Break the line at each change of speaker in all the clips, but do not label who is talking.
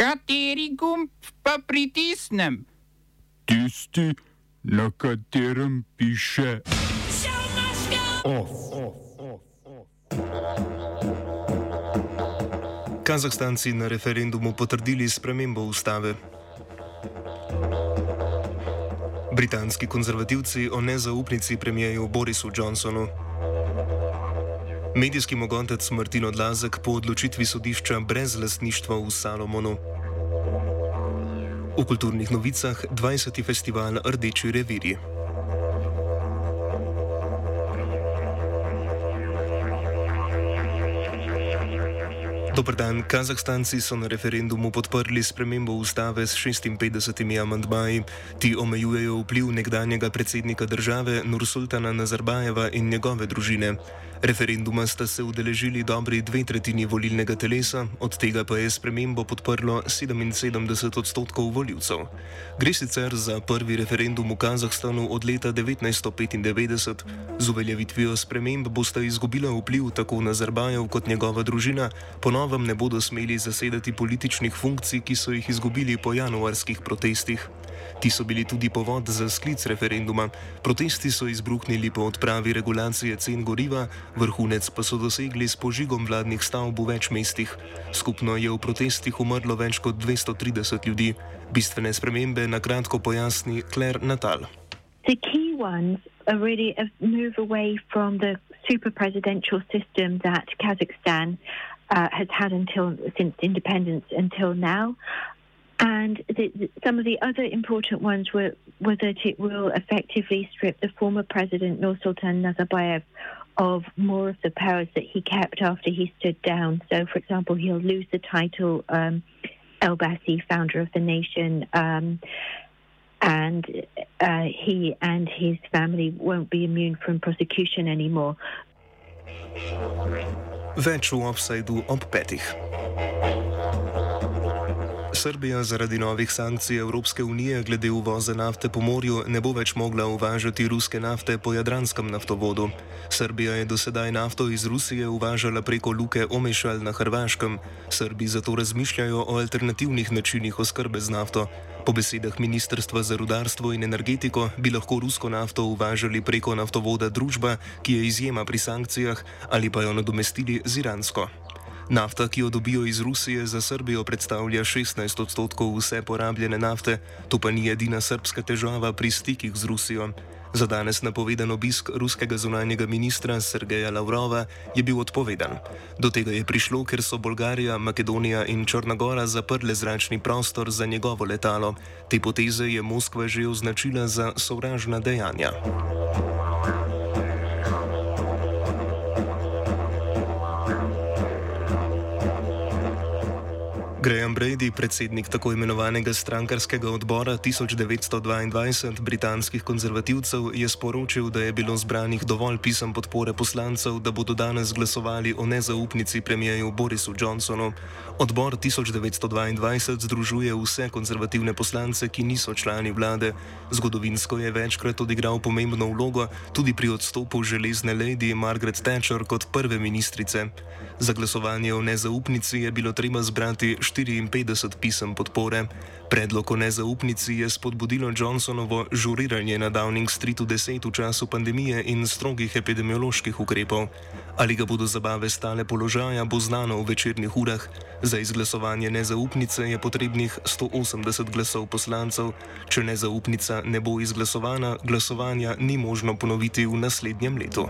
Kateri gumb pa pritisnem?
Tisti, na katerem piše OF.
Kazahstanci na referendumu potrdili spremembo ustave. Britanski konzervativci o nezaupnici premijeju Borisu Johnsonu. Medijski mogotec Martin Odlazek po odločitvi sodišča brez lastništva v Salomonu. V kulturnih novicah 20. festival Rdeči revirji. Dobar dan. Kazahstanci so na referendumu podprli spremembo ustave s 56 amantmaji. Ti omejujejo vpliv nekdanjega predsednika države Nursultana Nazarbajeva in njegove družine. Referenduma sta se udeležili dobri dve tretjini volilnega telesa, od tega pa je spremembo podprlo 77 odstotkov voljivcev. Gre sicer za prvi referendum v Kazahstanu od leta 1995. Z uveljavitvijo sprememb bosta izgubila vpliv tako Nazarbajev kot njegova družina, ponovem ne bodo smeli zasedati političnih funkcij, ki so jih izgubili po januarskih protestih. Ti so bili tudi povod za sklic referenduma. Protesti so izbruhnili po odpravi regulacije cen goriva, vrhunec pa so dosegli s požigom vladnih stavb v več mestih. Skupno je v protestih umrlo več kot 230 ljudi. Bistvene spremembe na kratko pojasni Claire Natal.
The key ones are really a move away from the super presidential system that Kazakhstan uh, has had until since independence until now. And the, the, some of the other important ones were, were that it will effectively strip the former president Nursultan Nazarbayev of more of the powers that he kept after he stood down. So, for example, he'll lose the title um, El Basi, founder of the nation, um, and uh, he and his family won't be immune from prosecution anymore.
Več v offsajdu ob petih. Srbija zaradi novih sankcij Evropske unije glede uvoza nafte po morju ne bo več mogla uvažati ruske nafte po jadranskem naftovodu. Srbija je dosedaj nafto iz Rusije uvažala preko luke Omešal na Hrvaškem. Srbi zato razmišljajo o alternativnih načinih oskrbe z nafto. Po besedah Ministrstva za rudarstvo in energetiko bi lahko rusko nafto uvažali preko naftovoda družba, ki je izjema pri sankcijah, ali pa jo nadomestili z iransko. Nafta, ki jo dobijo iz Rusije, za Srbijo predstavlja 16 odstotkov vse porabljene nafte, to pa ni edina srpska težava pri stikih z Rusijo. Za danes napovedan obisk ruskega zunanjega ministra Sergeja Lavrova je bil odpovedan. Do tega je prišlo, ker so Bolgarija, Makedonija in Črnagora zaprle zračni prostor za njegovo letalo. Te poteze je Moskva že označila za sovražna dejanja. Graham Brady, predsednik tako imenovanega strankarskega odbora 1922 britanskih konzervativcev, je sporočil, da je bilo zbranih dovolj pisem podpore poslancev, da bodo danes glasovali o nezaupnici premijeju Borisu Johnsonu. Odbor 1922 združuje vse konzervativne poslance, ki niso člani vlade. Zgodovinsko je večkrat odigral pomembno vlogo tudi pri odstopu železne lady Margaret Thatcher kot prve ministrice. Za glasovanje o nezaupnici je bilo treba zbrati 54 pisem podpore. Predlog o nezaupnici je spodbudilo Johnsonovo žuriranje na Downing Streetu 10 v času pandemije in strogih epidemioloških ukrepov. Ali ga bodo zabave stale položaja, bo znano v večernih urah. Za izglasovanje nezaupnice je potrebnih 180 glasov poslancev. Če nezaupnica ne bo izglasovana, glasovanja ni možno ponoviti v naslednjem letu.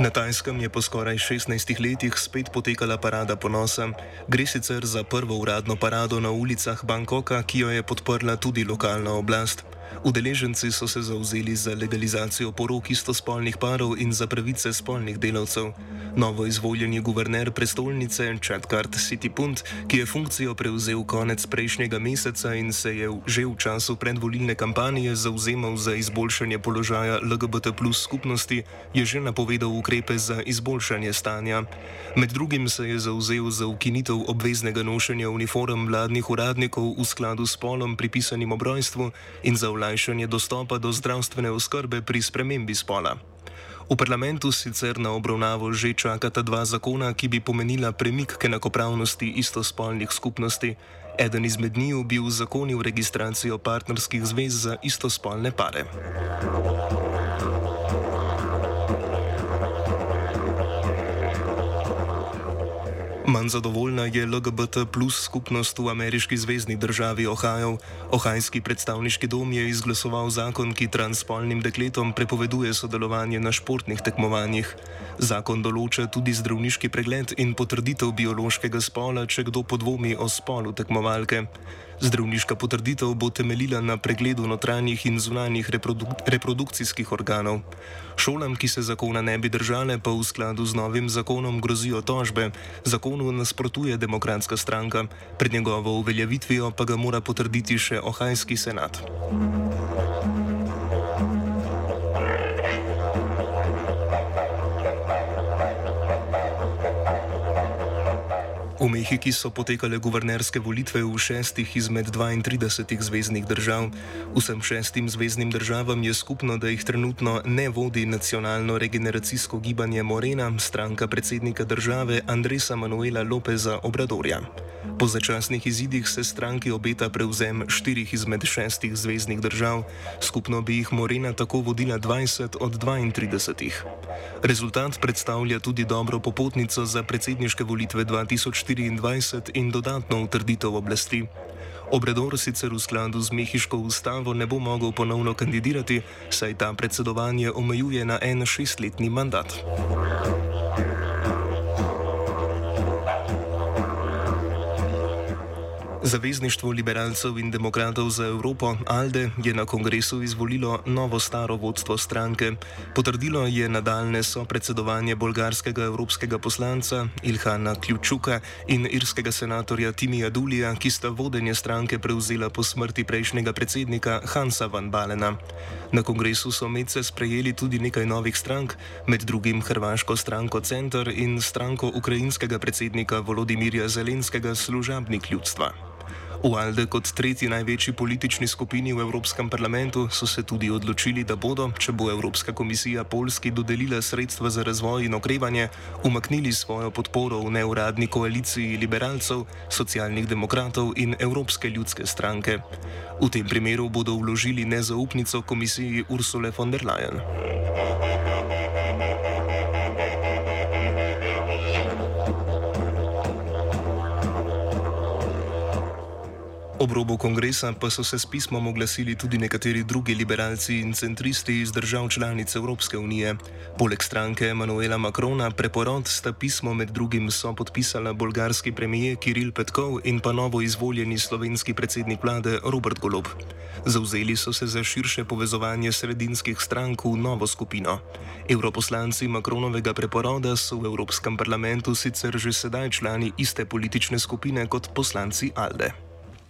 Na Tajskem je po skoraj 16 letih spet potekala parada ponosa. Gre sicer za prvo uradno parado na ulicah Bangkoka, ki jo je podprla tudi lokalna oblast. Udeleženci so se zauzeli za legalizacijo porok istospolnih parov in za pravice spolnih delavcev. Novo izvoljeni guverner prestolnice Chatkart City Punt, ki je funkcijo prevzel konec prejšnjega meseca in se je že v času predvolilne kampanje zauzemal za izboljšanje položaja LGBT plus skupnosti, je že napovedal ukrepe za izboljšanje stanja. Med drugim se je zauzel za ukinitev obveznega nošenja uniform vladnih uradnikov v skladu s spolom pripisanim obrojstvu in za olajšanje dostopa do zdravstvene oskrbe pri spremembi spola. V parlamentu sicer na obravnavo že čakata dva zakona, ki bi pomenila premik k enakopravnosti istospolnih skupnosti. Eden izmed njih bi uzakonil registracijo partnerskih zvez za istospolne pare. Manj zadovoljna je LGBT plus skupnost v ameriški zvezdni državi Ohio. Ohajski predstavniški dom je izglasoval zakon, ki transspolnim dekletom prepoveduje sodelovanje na športnih tekmovanjih. Zakon določa tudi zdravniški pregled in potrditev biološkega spola, če kdo podvomi o spolu tekmovalke. Zdravniška potrditev bo temeljila na pregledu notranjih in zunanjih reproduk reprodukcijskih organov. Šolam, ki se zakona ne bi držale, pa v skladu z novim zakonom grozijo tožbe. Zakonu nasprotuje demokratska stranka, pred njegovo uveljavitvijo pa ga mora potrditi še Ohajski senat. V Mehiki so potekale guvernerske volitve v šestih izmed 32 zvezdnih držav. Vsem šestim zvezdnim državam je skupno, da jih trenutno ne vodi nacionalno regeneracijsko gibanje Morena, stranka predsednika države Andresa Manuela Lopeza Obradorja. Po začasnih izidih se stranki obeta prevzem štirih izmed šestih zvezdnih držav, skupno bi jih Morena tako vodila 20 od 32. Rezultat predstavlja tudi dobro popotnico za predsedniške volitve 2024 in dodatno utrditev oblasti. Obrador sicer v skladu z mehiško ustavo ne bo mogel ponovno kandidirati, saj ta predsedovanje omejuje na en šestletni mandat. Zavezništvo liberalcev in demokratov za Evropo ALDE je na kongresu izvolilo novo staro vodstvo stranke. Potrdilo je nadaljne sopredsedovanje bolgarskega evropskega poslanca Ilhana Ključuka in irskega senatorja Timija Dulija, ki sta vodenje stranke prevzela po smrti prejšnjega predsednika Hansa van Balena. Na kongresu so medse sprejeli tudi nekaj novih strank, med drugim Hrvaško stranko Center in stranko ukrajinskega predsednika Volodimirja Zelenskega služabnik ljudstva. V Alde kot tretji največji politični skupini v Evropskem parlamentu so se tudi odločili, da bodo, če bo Evropska komisija Polski dodelila sredstva za razvoj in okrevanje, umaknili svojo podporo v neuradni koaliciji liberalcev, socialnih demokratov in Evropske ljudske stranke. V tem primeru bodo vložili nezaupnico komisiji Ursule von der Leyen. Ob robu kongresa pa so se s pismom oglasili tudi nekateri drugi liberalci in centristi iz držav članic Evropske unije. Poleg stranke Emanuela Macrona preporod sta pismo med drugim so podpisala bolgarski premijer Kiril Petkov in pa novo izvoljeni slovenski predsednik vlade Robert Golob. Zauzeli so se za širše povezovanje sredinskih strank v novo skupino. Evroposlanci Macronovega preporoda so v Evropskem parlamentu sicer že sedaj člani iste politične skupine kot poslanci Alde.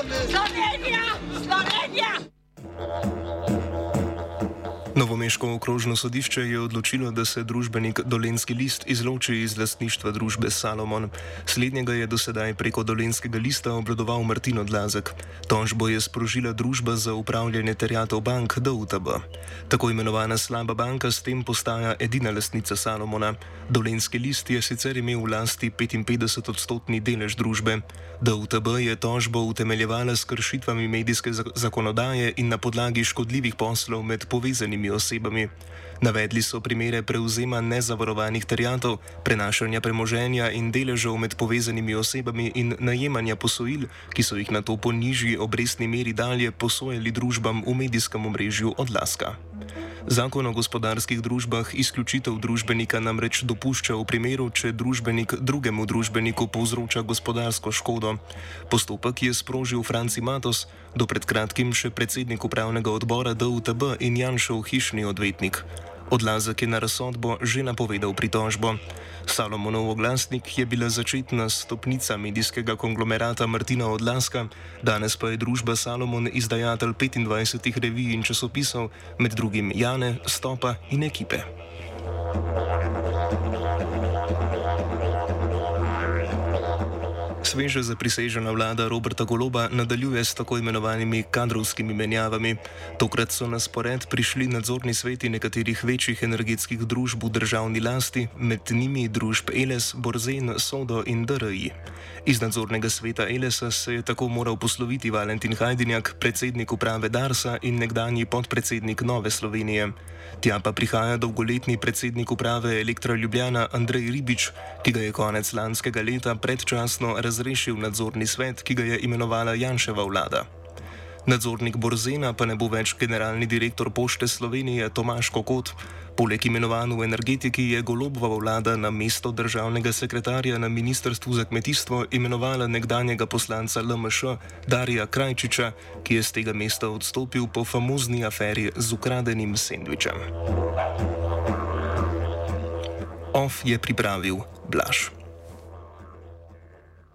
Slovenija! Slovenija!
Novomeško okrožno sodišče je odločilo, da se družbenik Dolenski list izloči iz lastništva družbe Salomon. Slednjega je dosedaj preko Dolenskega lista obladoval Martin Odlazek. Tožbo je sprožila družba za upravljanje terjatov bank DUTB. Tako imenovana slaba banka s tem postaja edina lastnica Salomona. Dolenski list je sicer imel v lasti 55-odstotni delež družbe. DUTB je tožbo utemeljevala s kršitvami medijske zakonodaje in na podlagi škodljivih poslov med povezanimi osebami. Navedli so primere prevzema nezavarovanih terjatov, prenašanja premoženja in deležev med povezanimi osebami in najemanja posojil, ki so jih na to po nižji obrestni meri dalje posojali družbam v medijskem omrežju odlaska. Zakon o gospodarskih družbah izključitev družbenika namreč dopušča v primeru, če družbenik drugemu družbeniku povzroča gospodarsko škodo. Postopek je sprožil Franci Matos, do pred kratkim še predsednik upravnega odbora DUTB in Janšov hišni odvetnik. Odlazek je na razsodbo že napovedal pritožbo. Salomonov oglasnik je bila začetna stopnica medijskega konglomerata Martina Odlaska, danes pa je družba Salomon izdajatelj 25 revij in časopisov, med drugim Jane, Stopa in ekipe. Sveže zaprisežena vlada Roberta Goloba nadaljuje s tako imenovanimi kadrovskimi menjavami. Tokrat so na spored prišli nadzorni sveti nekaterih večjih energetskih družb v državni lasti, med njimi družb Eles, Borzen, Sodo in DRI. Iz nadzornega sveta Elesa se je tako moral posloviti Valentin Hajdinjak, predsednik uprave Darsa in nekdanji podpredsednik Nove Slovenije. Tja pa prihaja dolgoletni predsednik uprave Elektra Ljubljana Andrej Ribič, ki ga je konec lanskega leta predčasno razrešil nadzorni svet, ki ga je imenovala Janševa vlada. Nadzornik Borzena pa ne bo več generalni direktor Pošte Slovenije Tomaš Kokot. Poleg imenovan v energetiki je Golobova vlada na mesto državnega sekretarja na Ministrstvu za kmetijstvo imenovala nekdanjega poslanca LMŠ Darija Krajčiča, ki je z tega mesta odstopil po famozni aferi z ukradenim sendvičem. OF je pripravil Blaž.